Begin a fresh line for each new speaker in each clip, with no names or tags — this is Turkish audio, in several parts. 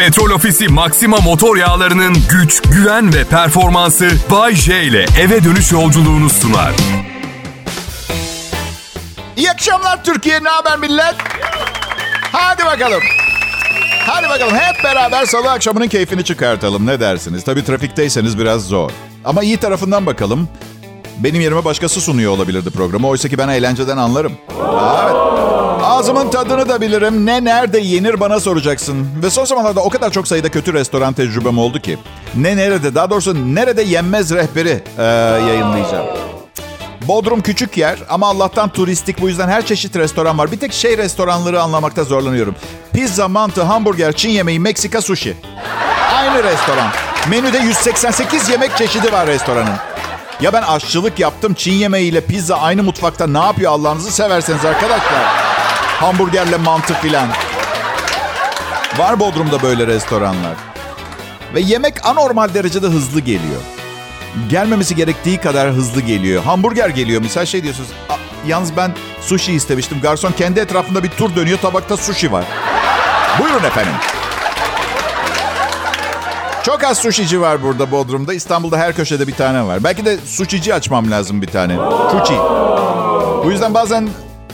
Petrol Ofisi Maxima motor yağlarının güç, güven ve performansı Bay J ile eve dönüş yolculuğunu sunar.
İyi akşamlar Türkiye. Ne haber millet? Hadi bakalım. Hadi bakalım hep beraber salı akşamının keyfini çıkartalım. Ne dersiniz? Tabii trafikteyseniz biraz zor. Ama iyi tarafından bakalım. Benim yerime başkası sunuyor olabilirdi programı. Oysa ki ben eğlenceden anlarım. Evet. Ağzımın tadını da bilirim. Ne nerede yenir bana soracaksın. Ve son zamanlarda o kadar çok sayıda kötü restoran tecrübem oldu ki. Ne nerede daha doğrusu nerede yenmez rehberi e, yayınlayacağım. Bodrum küçük yer ama Allah'tan turistik bu yüzden her çeşit restoran var. Bir tek şey restoranları anlamakta zorlanıyorum. Pizza, mantı, hamburger, Çin yemeği, Meksika, sushi. Aynı restoran. Menüde 188 yemek çeşidi var restoranın. Ya ben aşçılık yaptım. Çin yemeğiyle pizza aynı mutfakta ne yapıyor Allah'ınızı severseniz arkadaşlar. Hamburgerle mantı filan. Var Bodrum'da böyle restoranlar. Ve yemek anormal derecede hızlı geliyor. Gelmemesi gerektiği kadar hızlı geliyor. Hamburger geliyor misal şey diyorsunuz. Yalnız ben sushi istemiştim. Garson kendi etrafında bir tur dönüyor. Tabakta sushi var. Buyurun efendim. Çok az sushici var burada Bodrum'da. İstanbul'da her köşede bir tane var. Belki de sushici açmam lazım bir tane. Sushi. Bu yüzden bazen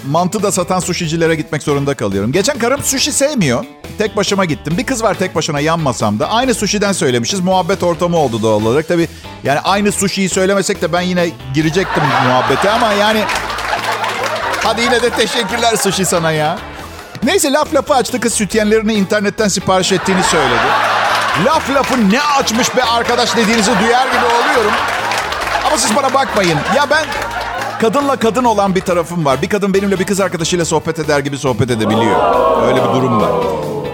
mantı da satan sushicilere gitmek zorunda kalıyorum. Geçen karım sushi sevmiyor. Tek başıma gittim. Bir kız var tek başına yan masamda. Aynı sushi'den söylemişiz. Muhabbet ortamı oldu doğal olarak. Tabii yani aynı sushi'yi söylemesek de ben yine girecektim muhabbete ama yani... Hadi yine de teşekkürler sushi sana ya. Neyse laf lafı açtı kız sütyenlerini internetten sipariş ettiğini söyledi. Laf lafı ne açmış be arkadaş dediğinizi duyar gibi oluyorum. Ama siz bana bakmayın. Ya ben kadınla kadın olan bir tarafım var. Bir kadın benimle bir kız arkadaşıyla sohbet eder gibi sohbet edebiliyor. Öyle bir durum var.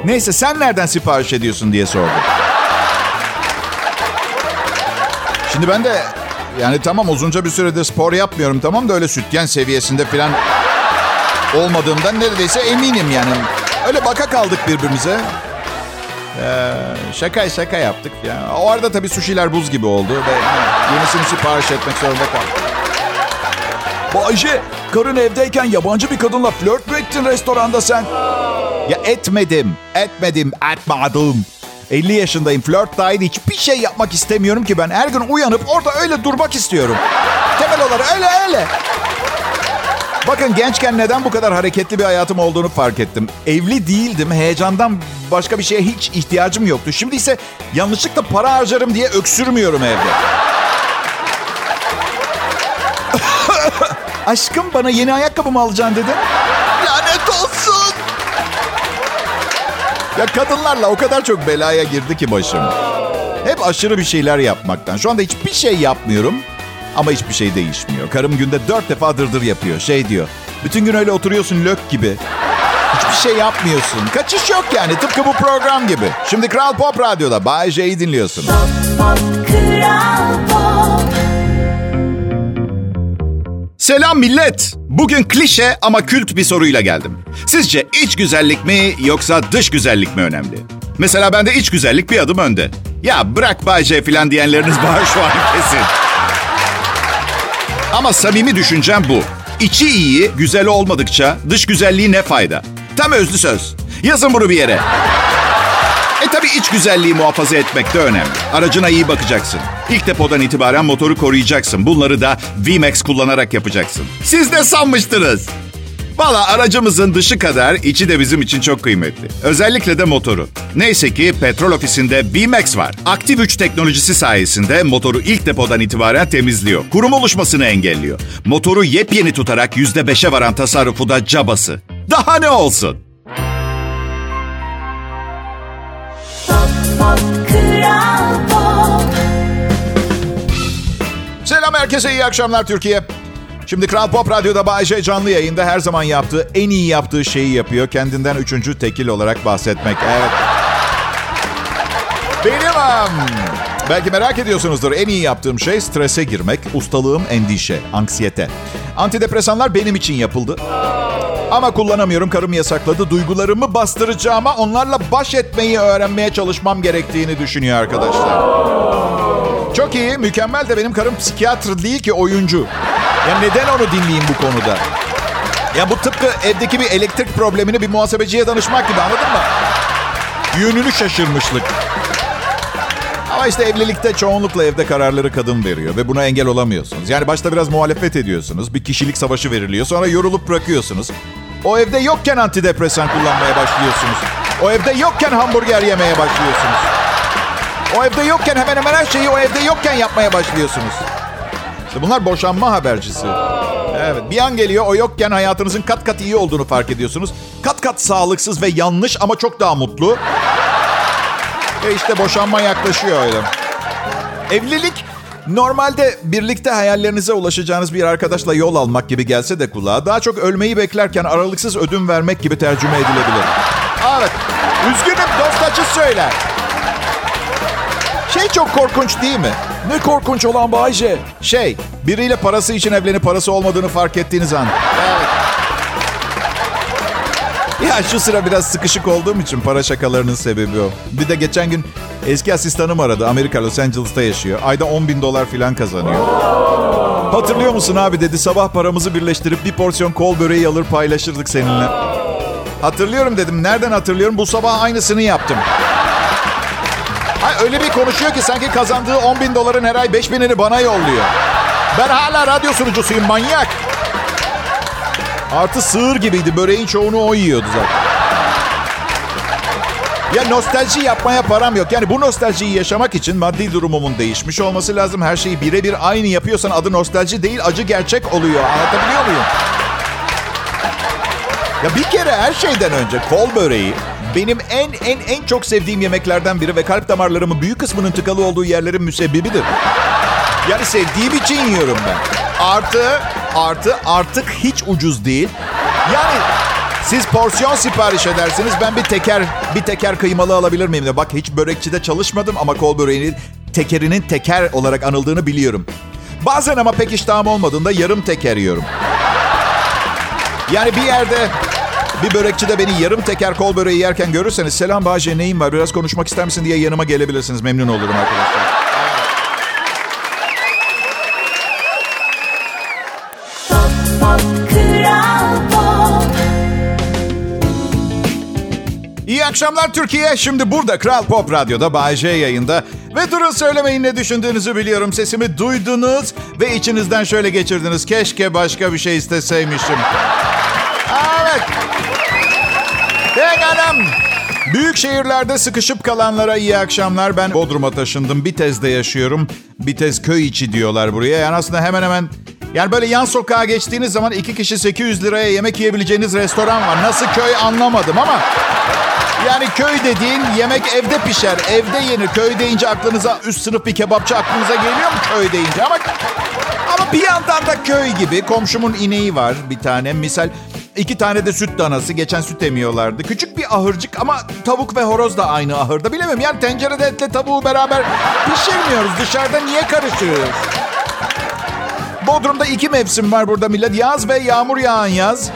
Neyse sen nereden sipariş ediyorsun diye sordu. Şimdi ben de yani tamam uzunca bir süredir spor yapmıyorum tamam da öyle sütyen seviyesinde falan olmadığımdan neredeyse eminim yani. Öyle baka kaldık birbirimize. Ee, şaka şaka yaptık. Yani o arada tabii suşiler buz gibi oldu ve ha, yenisini sipariş etmek zorunda kaldık. Bayce, karın evdeyken yabancı bir kadınla flört mü ettin restoranda sen? Ya etmedim, etmedim, etmedim. 50 yaşındayım, flört dahil hiçbir şey yapmak istemiyorum ki ben. Her gün uyanıp orada öyle durmak istiyorum. Temel olarak öyle öyle. Bakın gençken neden bu kadar hareketli bir hayatım olduğunu fark ettim. Evli değildim, heyecandan başka bir şeye hiç ihtiyacım yoktu. Şimdi ise yanlışlıkla para harcarım diye öksürmüyorum evde. Aşkım bana yeni ayakkabı mı alacaksın dedin? Lanet olsun. Ya kadınlarla o kadar çok belaya girdi ki başım. Hep aşırı bir şeyler yapmaktan. Şu anda hiçbir şey yapmıyorum. Ama hiçbir şey değişmiyor. Karım günde dört defa dırdır yapıyor. Şey diyor. Bütün gün öyle oturuyorsun lök gibi. Hiçbir şey yapmıyorsun. Kaçış yok yani. Tıpkı bu program gibi. Şimdi Kral Pop Radyo'da Bay J'yi dinliyorsun. Selam millet. Bugün klişe ama kült bir soruyla geldim. Sizce iç güzellik mi yoksa dış güzellik mi önemli? Mesela bende iç güzellik bir adım önde. Ya bırak Bay J falan diyenleriniz var şu an kesin. Ama samimi düşüncem bu. İçi iyi, güzel olmadıkça dış güzelliği ne fayda? Tam özlü söz. Yazın bunu bir yere. E tabi iç güzelliği muhafaza etmek de önemli. Aracına iyi bakacaksın. İlk depodan itibaren motoru koruyacaksın. Bunları da VMAX kullanarak yapacaksın. Siz de sanmıştınız. Valla aracımızın dışı kadar içi de bizim için çok kıymetli. Özellikle de motoru. Neyse ki petrol ofisinde VMAX var. Aktif 3 teknolojisi sayesinde motoru ilk depodan itibaren temizliyor. Kurum oluşmasını engelliyor. Motoru yepyeni tutarak %5'e varan tasarrufu da cabası. Daha ne olsun? Selam herkese, iyi akşamlar Türkiye. Şimdi Kral Pop Radyo'da Bayece canlı yayında her zaman yaptığı, en iyi yaptığı şeyi yapıyor. Kendinden üçüncü tekil olarak bahsetmek. Evet. Benim. Belki merak ediyorsunuzdur. En iyi yaptığım şey strese girmek, ustalığım endişe, anksiyete. Antidepresanlar benim için yapıldı. Ama kullanamıyorum. Karım yasakladı. Duygularımı bastıracağıma onlarla baş etmeyi öğrenmeye çalışmam gerektiğini düşünüyor arkadaşlar. Çok iyi, mükemmel de benim karım psikiyatr değil ki oyuncu. Ya neden onu dinleyeyim bu konuda? Ya bu tıpkı evdeki bir elektrik problemini bir muhasebeciye danışmak gibi anladın mı? Yönünü şaşırmışlık. Ama işte evlilikte çoğunlukla evde kararları kadın veriyor ve buna engel olamıyorsunuz. Yani başta biraz muhalefet ediyorsunuz. Bir kişilik savaşı veriliyor. Sonra yorulup bırakıyorsunuz. O evde yokken antidepresan kullanmaya başlıyorsunuz. O evde yokken hamburger yemeye başlıyorsunuz. O evde yokken hemen hemen her şeyi o evde yokken yapmaya başlıyorsunuz. Bunlar boşanma habercisi. Evet bir an geliyor o yokken hayatınızın kat kat iyi olduğunu fark ediyorsunuz. Kat kat sağlıksız ve yanlış ama çok daha mutlu. Ve işte boşanma yaklaşıyor öyle. Evlilik normalde birlikte hayallerinize ulaşacağınız bir arkadaşla yol almak gibi gelse de kulağa daha çok ölmeyi beklerken aralıksız ödün vermek gibi tercüme edilebilir. Evet. Üzgünüm dost acı söyler. Şey çok korkunç değil mi?
Ne korkunç olan Bayce.
Şey, biriyle parası için evlenip parası olmadığını fark ettiğiniz an. Evet. Ya şu sıra biraz sıkışık olduğum için para şakalarının sebebi o. Bir de geçen gün eski asistanım aradı. Amerika Los Angeles'ta yaşıyor. Ayda 10 bin dolar falan kazanıyor. Hatırlıyor musun abi dedi sabah paramızı birleştirip bir porsiyon kol böreği alır paylaşırdık seninle. Hatırlıyorum dedim. Nereden hatırlıyorum? Bu sabah aynısını yaptım. Ay öyle bir konuşuyor ki sanki kazandığı 10 bin doların her ay 5 binini bana yolluyor. Ben hala radyo sunucusuyum manyak. Artı sığır gibiydi. Böreğin çoğunu o yiyordu zaten. Ya nostalji yapmaya param yok. Yani bu nostaljiyi yaşamak için maddi durumumun değişmiş olması lazım. Her şeyi birebir aynı yapıyorsan adı nostalji değil acı gerçek oluyor. Anlatabiliyor muyum? Ya bir kere her şeyden önce kol böreği benim en en en çok sevdiğim yemeklerden biri ve kalp damarlarımın büyük kısmının tıkalı olduğu yerlerin müsebbibidir. Yani sevdiğim için yiyorum ben. Artı, artı artık hiç ucuz değil. Yani siz porsiyon sipariş edersiniz. Ben bir teker bir teker kıymalı alabilir miyim de. Bak hiç börekçide çalışmadım ama kol böreğinin tekerinin teker olarak anıldığını biliyorum. Bazen ama pek iştahım olmadığında yarım teker yiyorum. Yani bir yerde bir börekçide beni yarım teker kol böreği yerken görürseniz selam Bahçe neyim var biraz konuşmak ister misin diye yanıma gelebilirsiniz. Memnun olurum arkadaşlar. İyi akşamlar Türkiye. Şimdi burada Kral Pop Radyo'da Bay yayında. Ve durun söylemeyin ne düşündüğünüzü biliyorum. Sesimi duydunuz ve içinizden şöyle geçirdiniz. Keşke başka bir şey isteseymişim. Evet. Pekala. Büyük şehirlerde sıkışıp kalanlara iyi akşamlar. Ben Bodrum'a taşındım. Bitez'de yaşıyorum. Bitez köy içi diyorlar buraya. Yani aslında hemen hemen yani böyle yan sokağa geçtiğiniz zaman iki kişi 800 liraya yemek yiyebileceğiniz restoran var. Nasıl köy anlamadım ama yani köy dediğin yemek evde pişer, evde yenir. Köy deyince aklınıza üst sınıf bir kebapçı aklınıza geliyor mu köy deyince? Ama ama bir yandan da köy gibi. Komşumun ineği var bir tane. Misal iki tane de süt danası. Geçen süt emiyorlardı. Küçük bir ahırcık ama tavuk ve horoz da aynı ahırda. Bilemem yani tencerede etle tavuğu beraber pişirmiyoruz. Dışarıda niye karıştırıyoruz? Bodrum'da iki mevsim var burada millet. Yaz ve yağmur yağan yaz.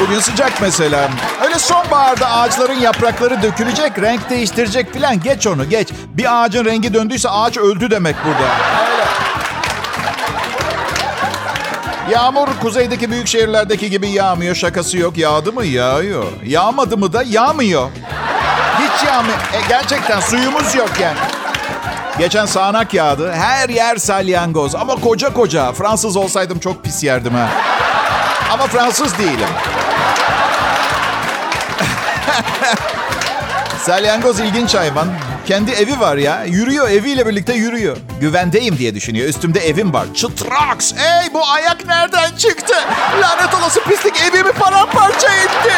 Bugün sıcak mesela. Öyle sonbaharda ağaçların yaprakları dökülecek, renk değiştirecek filan. Geç onu geç. Bir ağacın rengi döndüyse ağaç öldü demek burada. Öyle. Yağmur kuzeydeki büyük şehirlerdeki gibi yağmıyor. Şakası yok. Yağdı mı? Yağıyor. Yağmadı mı da yağmıyor. Hiç yağmıyor. E, gerçekten suyumuz yok yani. Geçen sağanak yağdı. Her yer salyangoz. Ama koca koca. Fransız olsaydım çok pis yerdim ha. Ama Fransız değilim. Salyangoz ilginç hayvan. Kendi evi var ya. Yürüyor eviyle birlikte yürüyor. Güvendeyim diye düşünüyor. Üstümde evim var. Çıtraks. Ey bu ayak nereden çıktı? Lanet olası pislik evimi paramparça etti.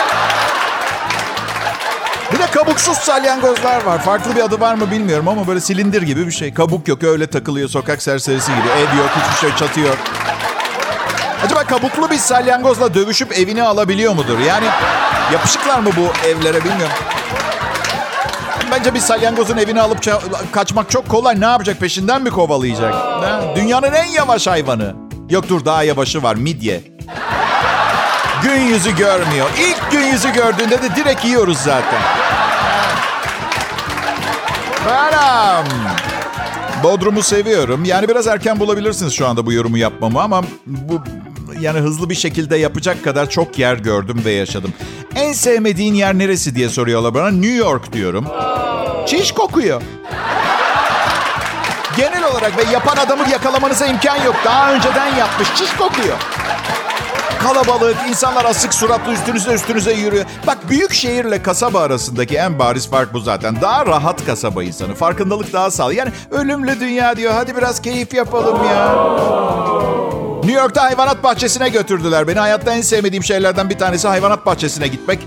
Bir de kabuksuz salyangozlar var. Farklı bir adı var mı bilmiyorum ama böyle silindir gibi bir şey. Kabuk yok öyle takılıyor sokak serserisi gibi. Ev yok hiçbir şey çatı yok. Acaba kabuklu bir salyangozla dövüşüp evini alabiliyor mudur? Yani yapışıklar mı bu evlere bilmiyorum. Bence bir salyangozun evini alıp kaçmak çok kolay. Ne yapacak peşinden mi kovalayacak? Ha? Dünyanın en yavaş hayvanı. Yok dur daha yavaşı var midye. Gün yüzü görmüyor. İlk gün yüzü gördüğünde de direkt yiyoruz zaten. Benim. Bodrum'u seviyorum. Yani biraz erken bulabilirsiniz şu anda bu yorumu yapmamı ama bu yani hızlı bir şekilde yapacak kadar çok yer gördüm ve yaşadım. En sevmediğin yer neresi diye soruyorlar bana. New York diyorum. Çiş kokuyor. Genel olarak ve yapan adamı yakalamanıza imkan yok. Daha önceden yapmış. Çiş kokuyor. Kalabalık, insanlar asık suratlı üstünüze üstünüze yürüyor. Bak büyük şehirle kasaba arasındaki en bariz fark bu zaten. Daha rahat kasaba insanı. Farkındalık daha sağlı. Yani ölümlü dünya diyor. Hadi biraz keyif yapalım ya. New York'ta hayvanat bahçesine götürdüler beni. Hayatta en sevmediğim şeylerden bir tanesi hayvanat bahçesine gitmek.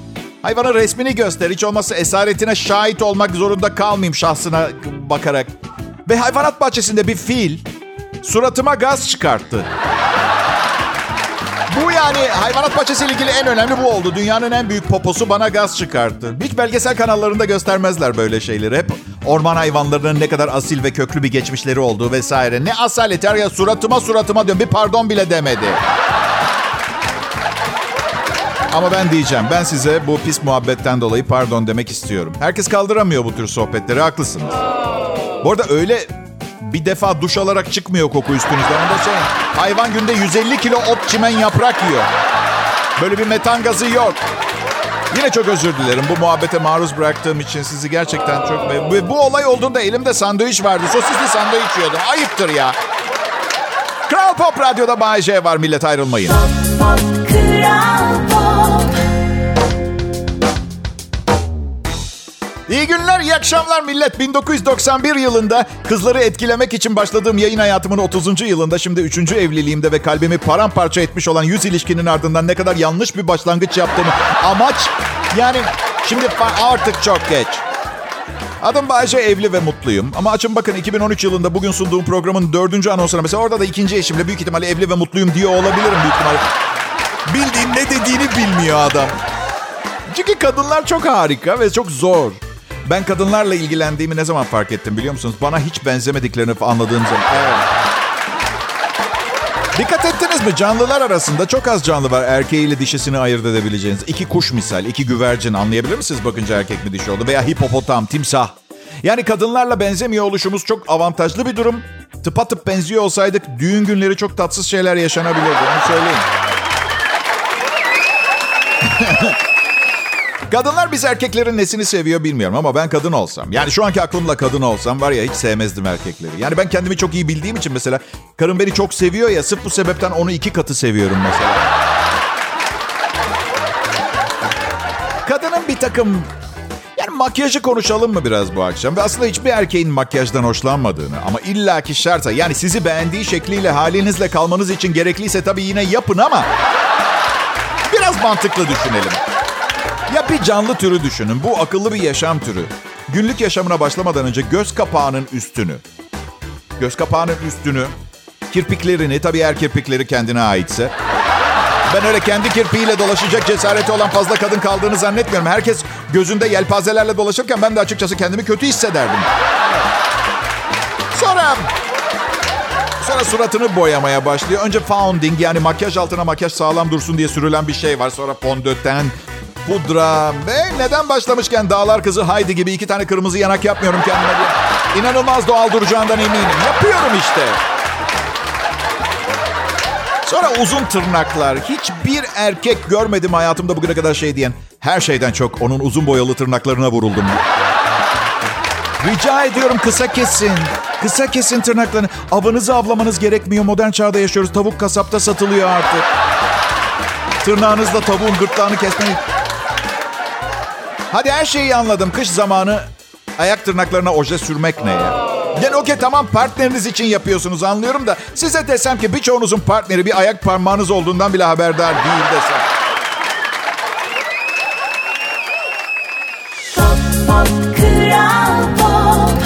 Hayvanın resmini göster. Hiç olmazsa esaretine şahit olmak zorunda kalmayayım şahsına bakarak. Ve hayvanat bahçesinde bir fil suratıma gaz çıkarttı. Bu yani hayvanat bahçesiyle ilgili en önemli bu oldu. Dünyanın en büyük poposu bana gaz çıkarttı. Hiç belgesel kanallarında göstermezler böyle şeyleri. Hep orman hayvanlarının ne kadar asil ve köklü bir geçmişleri olduğu vesaire. Ne asalet ya suratıma suratıma diyorum. Bir pardon bile demedi. Ama ben diyeceğim. Ben size bu pis muhabbetten dolayı pardon demek istiyorum. Herkes kaldıramıyor bu tür sohbetleri. Haklısınız. Bu arada öyle bir defa duş alarak çıkmıyor koku üstünüzden. Onda şey, hayvan günde 150 kilo ot çimen yaprak yiyor. Böyle bir metan gazı yok. Yine çok özür dilerim bu muhabbete maruz bıraktığım için sizi gerçekten çok... Ve bu olay olduğunda elimde sandviç vardı. Sosisli sandviç yiyordum. Ayıptır ya. Kral Pop Radyo'da Bay J var millet ayrılmayın.
Pop, pop, Kral
İyi günler, iyi akşamlar millet. 1991 yılında kızları etkilemek için başladığım yayın hayatımın 30. yılında şimdi 3. evliliğimde ve kalbimi paramparça etmiş olan 100 ilişkinin ardından ne kadar yanlış bir başlangıç yaptığımı amaç yani şimdi artık çok geç. Adım Bayce evli ve mutluyum. Ama açın bakın 2013 yılında bugün sunduğum programın dördüncü anonsuna mesela orada da ikinci eşimle büyük ihtimalle evli ve mutluyum diyor olabilirim büyük ihtimalle. Bildiğin ne dediğini bilmiyor adam. Çünkü kadınlar çok harika ve çok zor. Ben kadınlarla ilgilendiğimi ne zaman fark ettim biliyor musunuz? Bana hiç benzemediklerini anladığım zaman. Evet. Dikkat ettiniz mi? Canlılar arasında çok az canlı var erkeğiyle dişisini ayırt edebileceğiniz. İki kuş misal, iki güvercin anlayabilir misiniz bakınca erkek mi dişi oldu? Veya hipopotam, timsah. Yani kadınlarla benzemiyor oluşumuz çok avantajlı bir durum. Tıpatıp benziyor olsaydık düğün günleri çok tatsız şeyler yaşanabilirdi onu söyleyeyim. Kadınlar biz erkeklerin nesini seviyor bilmiyorum ama ben kadın olsam. Yani şu anki aklımla kadın olsam var ya hiç sevmezdim erkekleri. Yani ben kendimi çok iyi bildiğim için mesela karım beni çok seviyor ya sırf bu sebepten onu iki katı seviyorum mesela. Kadının bir takım yani makyajı konuşalım mı biraz bu akşam? Ve aslında hiçbir erkeğin makyajdan hoşlanmadığını ama illaki şarta yani sizi beğendiği şekliyle halinizle kalmanız için gerekliyse tabii yine yapın ama biraz mantıklı düşünelim. Ya bir canlı türü düşünün. Bu akıllı bir yaşam türü. Günlük yaşamına başlamadan önce göz kapağının üstünü, göz kapağının üstünü, kirpiklerini, tabii eğer kirpikleri kendine aitse. Ben öyle kendi kirpiğiyle dolaşacak cesareti olan fazla kadın kaldığını zannetmiyorum. Herkes gözünde yelpazelerle dolaşırken ben de açıkçası kendimi kötü hissederdim. Sonra Sonra suratını boyamaya başlıyor. Önce founding yani makyaj altına makyaj sağlam dursun diye sürülen bir şey var. Sonra fondöten, pudra ve neden başlamışken Dağlar Kızı Haydi gibi iki tane kırmızı yanak yapmıyorum kendime diye. İnanılmaz doğal duracağından eminim. Yapıyorum işte. Sonra uzun tırnaklar. Hiçbir erkek görmedim hayatımda bugüne kadar şey diyen. Her şeyden çok onun uzun boyalı tırnaklarına vuruldum. Rica ediyorum kısa kesin. Kısa kesin tırnaklarını. Avınızı avlamanız gerekmiyor. Modern çağda yaşıyoruz. Tavuk kasapta satılıyor artık. Tırnağınızla tavuğun gırtlağını kesmeyi... Hadi her şeyi anladım. Kış zamanı ayak tırnaklarına oje sürmek ne ya? Yani okey tamam partneriniz için yapıyorsunuz anlıyorum da size desem ki birçoğunuzun partneri bir ayak parmağınız olduğundan bile haberdar değil desem.
Pop, pop, Kral Pop.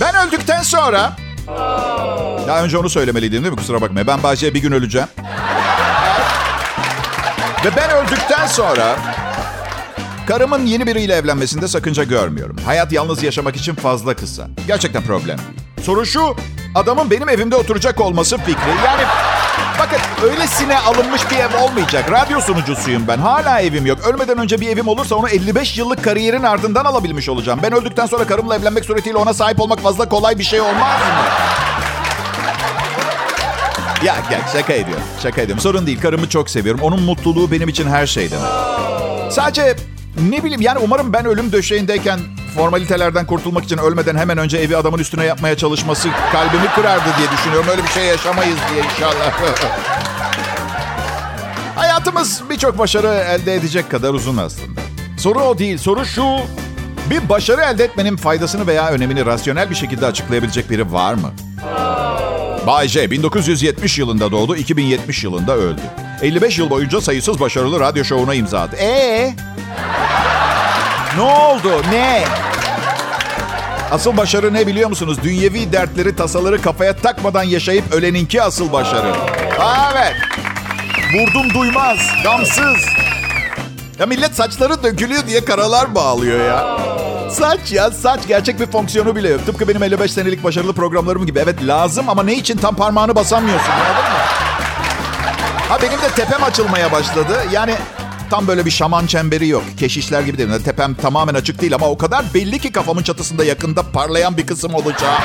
Ben öldükten sonra... Daha önce onu söylemeliydim değil mi? Kusura bakma. Ben Bahçe'ye bir gün öleceğim. Ve ben öldükten sonra... Karımın yeni biriyle evlenmesinde sakınca görmüyorum. Hayat yalnız yaşamak için fazla kısa. Gerçekten problem. Soru şu, adamın benim evimde oturacak olması fikri. Yani bakın öylesine alınmış bir ev olmayacak. Radyo sunucusuyum ben. Hala evim yok. Ölmeden önce bir evim olursa onu 55 yıllık kariyerin ardından alabilmiş olacağım. Ben öldükten sonra karımla evlenmek suretiyle ona sahip olmak fazla kolay bir şey olmaz mı? Ya gel şaka ediyorum. Şaka ediyorum. Sorun değil. Karımı çok seviyorum. Onun mutluluğu benim için her şeyden. Sadece ne bileyim yani umarım ben ölüm döşeğindeyken formalitelerden kurtulmak için ölmeden hemen önce evi adamın üstüne yapmaya çalışması kalbimi kırardı diye düşünüyorum. Öyle bir şey yaşamayız diye inşallah. Hayatımız birçok başarı elde edecek kadar uzun aslında. Soru o değil. Soru şu. Bir başarı elde etmenin faydasını veya önemini rasyonel bir şekilde açıklayabilecek biri var mı? Bay J 1970 yılında doğdu, 2070 yılında öldü. 55 yıl boyunca sayısız başarılı radyo şovuna imza attı. Ee? Oldu? Ne? Asıl başarı ne biliyor musunuz? Dünyevi dertleri, tasaları kafaya takmadan yaşayıp öleninki asıl başarı. Evet. Vurdum duymaz, gamsız. Ya millet saçları dökülüyor diye karalar bağlıyor ya. Saç ya saç gerçek bir fonksiyonu bile yok. Tıpkı benim 55 senelik başarılı programlarım gibi. Evet lazım ama ne için tam parmağını basamıyorsun anladın mı? Ha benim de tepem açılmaya başladı. Yani tam böyle bir şaman çemberi yok. Keşişler gibi değil. Tepem tamamen açık değil ama o kadar belli ki kafamın çatısında yakında parlayan bir kısım olacağı.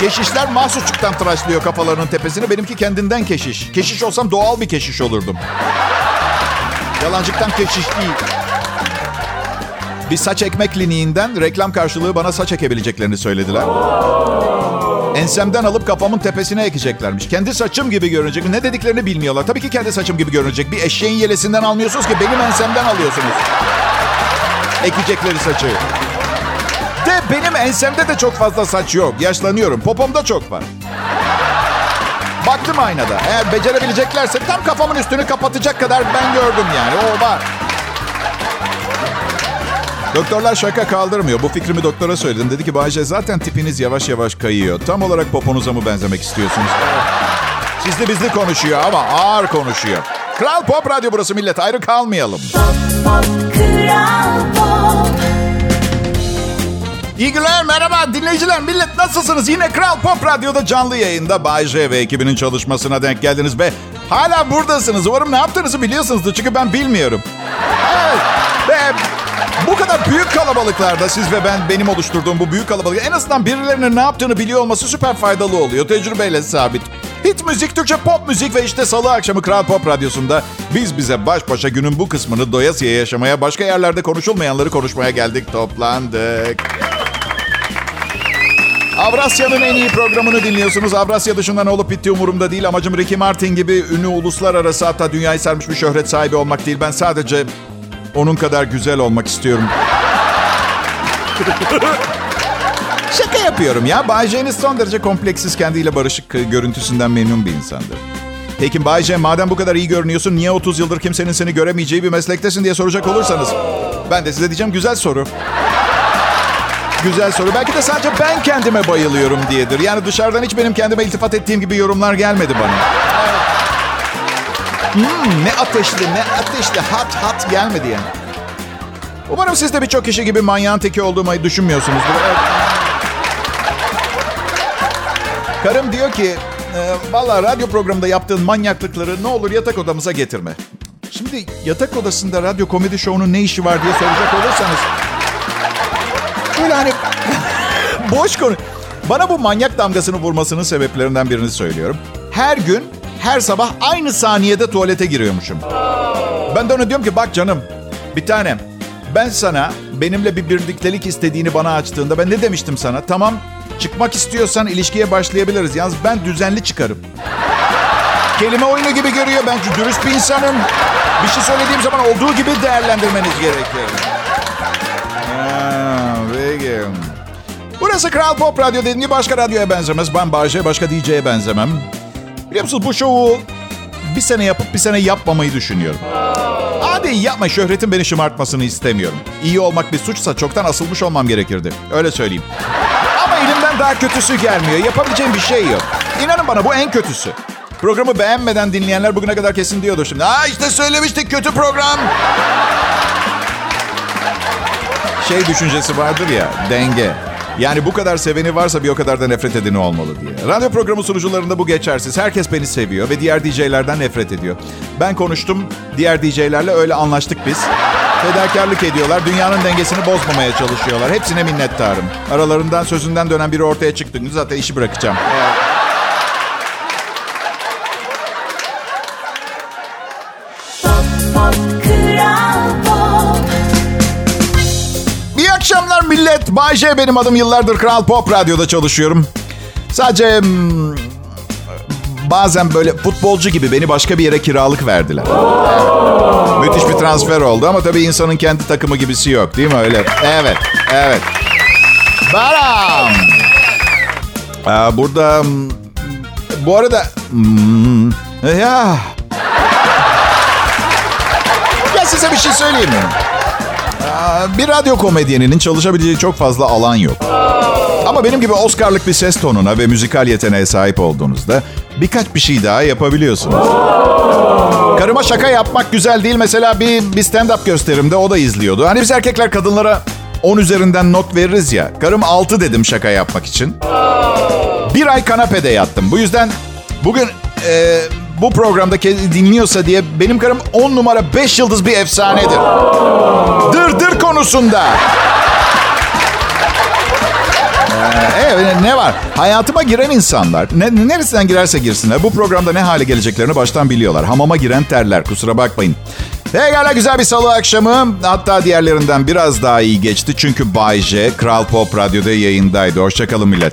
Keşişler mahsusçuktan tıraşlıyor kafalarının tepesini. Benimki kendinden keşiş. Keşiş olsam doğal bir keşiş olurdum. Yalancıktan keşiş değil. Bir saç ekme kliniğinden reklam karşılığı bana saç ekebileceklerini söylediler. Ensemden alıp kafamın tepesine ekeceklermiş. Kendi saçım gibi görünecek. Ne dediklerini bilmiyorlar. Tabii ki kendi saçım gibi görünecek. Bir eşeğin yelesinden almıyorsunuz ki benim ensemden alıyorsunuz. Ekecekleri saçı. De benim ensemde de çok fazla saç yok. Yaşlanıyorum. Popomda çok var. Baktım aynada. Eğer becerebileceklerse tam kafamın üstünü kapatacak kadar ben gördüm yani. O var. Doktorlar şaka kaldırmıyor. Bu fikrimi doktora söyledim. Dedi ki Bayce zaten tipiniz yavaş yavaş kayıyor. Tam olarak poponuza mı benzemek istiyorsunuz? Sizli bizli konuşuyor ama ağır konuşuyor. Kral Pop Radyo burası millet. Ayrı kalmayalım.
Pop Pop Kral Pop
İyi günler, merhaba dinleyiciler. Millet nasılsınız? Yine Kral Pop Radyo'da canlı yayında Bay J ve ekibinin çalışmasına denk geldiniz ve hala buradasınız. Umarım ne yaptığınızı biliyorsunuzdur çünkü ben bilmiyorum. Evet. Ve bu kadar büyük kalabalıklarda siz ve ben benim oluşturduğum bu büyük kalabalık en azından birilerinin ne yaptığını biliyor olması süper faydalı oluyor. Tecrübeyle sabit. Hit müzik, Türkçe pop müzik ve işte salı akşamı Kral Pop Radyosu'nda biz bize baş başa günün bu kısmını doyasıya yaşamaya, başka yerlerde konuşulmayanları konuşmaya geldik, toplandık. Avrasya'nın en iyi programını dinliyorsunuz. Avrasya dışında ne olup bittiği umurumda değil. Amacım Ricky Martin gibi ünlü uluslararası hatta dünyayı sarmış bir şöhret sahibi olmak değil. Ben sadece onun kadar güzel olmak istiyorum. Şaka yapıyorum ya. Bay J'niz son derece kompleksiz kendiyle barışık görüntüsünden memnun bir insandır. Peki Bay J madem bu kadar iyi görünüyorsun niye 30 yıldır kimsenin seni göremeyeceği bir meslektesin diye soracak olursanız. Ben de size diyeceğim güzel soru. Güzel soru. Belki de sadece ben kendime bayılıyorum diyedir. Yani dışarıdan hiç benim kendime iltifat ettiğim gibi yorumlar gelmedi bana. Hmm, ne ateşli, ne ateşli, hat hat gelmedi yani. Umarım siz de birçok kişi gibi manyağın teki olduğumu düşünmüyorsunuzdur. Evet. Karım diyor ki, e, valla radyo programında yaptığın manyaklıkları ne olur yatak odamıza getirme. Şimdi yatak odasında radyo komedi şovunun ne işi var diye soracak olursanız... Böyle hani boş konu. Bana bu manyak damgasını vurmasının sebeplerinden birini söylüyorum. Her gün, her sabah aynı saniyede tuvalete giriyormuşum. Ben de ona diyorum ki bak canım, bir tanem. Ben sana benimle bir birliktelik istediğini bana açtığında ben ne demiştim sana? Tamam çıkmak istiyorsan ilişkiye başlayabiliriz. Yalnız ben düzenli çıkarım. Kelime oyunu gibi görüyor. Ben dürüst bir insanım. Bir şey söylediğim zaman olduğu gibi değerlendirmeniz gerekir. Ha, peki. Burası Kral Pop Radyo dediğim gibi başka radyoya benzemez. Ben Bahçe başka DJ'ye benzemem. Biliyor musunuz bu şovu bir sene yapıp bir sene yapmamayı düşünüyorum. Hadi yapma şöhretin beni şımartmasını istemiyorum. İyi olmak bir suçsa çoktan asılmış olmam gerekirdi. Öyle söyleyeyim. Ama elimden daha kötüsü gelmiyor. Yapabileceğim bir şey yok. İnanın bana bu en kötüsü. Programı beğenmeden dinleyenler bugüne kadar kesin diyordur şimdi. Aa işte söylemiştik kötü program. Şey düşüncesi vardır ya denge. Yani bu kadar seveni varsa bir o kadar da nefret edeni olmalı diye. Radyo programı sunucularında bu geçersiz. Herkes beni seviyor ve diğer DJ'lerden nefret ediyor. Ben konuştum, diğer DJ'lerle öyle anlaştık biz. Fedakarlık ediyorlar, dünyanın dengesini bozmamaya çalışıyorlar. Hepsine minnettarım. Aralarından sözünden dönen biri ortaya çıktı. Zaten işi bırakacağım. Millet. Bay benim adım. Yıllardır Kral Pop Radyo'da çalışıyorum. Sadece hmm, bazen böyle futbolcu gibi beni başka bir yere kiralık verdiler. Müthiş bir transfer oldu ama tabii insanın kendi takımı gibisi yok değil mi öyle? Evet, evet. Baram. Aa, burada hmm, bu arada hmm, ya ya size bir şey söyleyeyim mi? Bir radyo komedyeninin çalışabileceği çok fazla alan yok. Ama benim gibi Oscar'lık bir ses tonuna ve müzikal yeteneğe sahip olduğunuzda birkaç bir şey daha yapabiliyorsunuz. Karıma şaka yapmak güzel değil. Mesela bir, bir stand-up gösterimde o da izliyordu. Hani biz erkekler kadınlara 10 üzerinden not veririz ya. Karım 6 dedim şaka yapmak için. Bir ay kanapede yattım. Bu yüzden bugün e, bu programda dinliyorsa diye benim karım 10 numara 5 yıldız bir efsanedir. Dırdır konusunda. Ee, evet, ne var? Hayatıma giren insanlar, ne, neresinden girerse girsinler, bu programda ne hale geleceklerini baştan biliyorlar. Hamama giren terler, kusura bakmayın. Pekala güzel bir salı akşamı. Hatta diğerlerinden biraz daha iyi geçti. Çünkü Bay J, Kral Pop Radyo'da yayındaydı. Hoşçakalın millet.